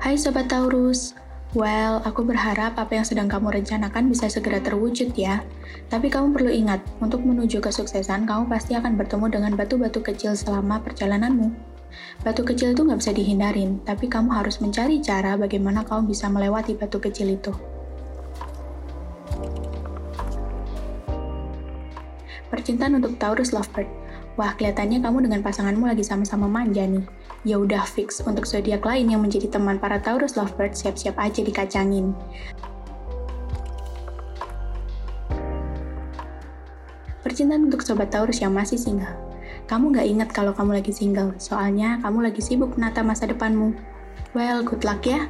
Hai Sobat Taurus, Well, aku berharap apa yang sedang kamu rencanakan bisa segera terwujud ya. Tapi kamu perlu ingat, untuk menuju kesuksesan, kamu pasti akan bertemu dengan batu-batu kecil selama perjalananmu. Batu kecil itu nggak bisa dihindarin, tapi kamu harus mencari cara bagaimana kamu bisa melewati batu kecil itu. Percintaan untuk Taurus Lovebird. Wah, kelihatannya kamu dengan pasanganmu lagi sama-sama manja nih. Ya udah fix, untuk zodiak lain yang menjadi teman para Taurus Lovebird, siap-siap aja dikacangin. Percintaan untuk Sobat Taurus yang masih single. Kamu nggak ingat kalau kamu lagi single, soalnya kamu lagi sibuk menata masa depanmu. Well, good luck ya.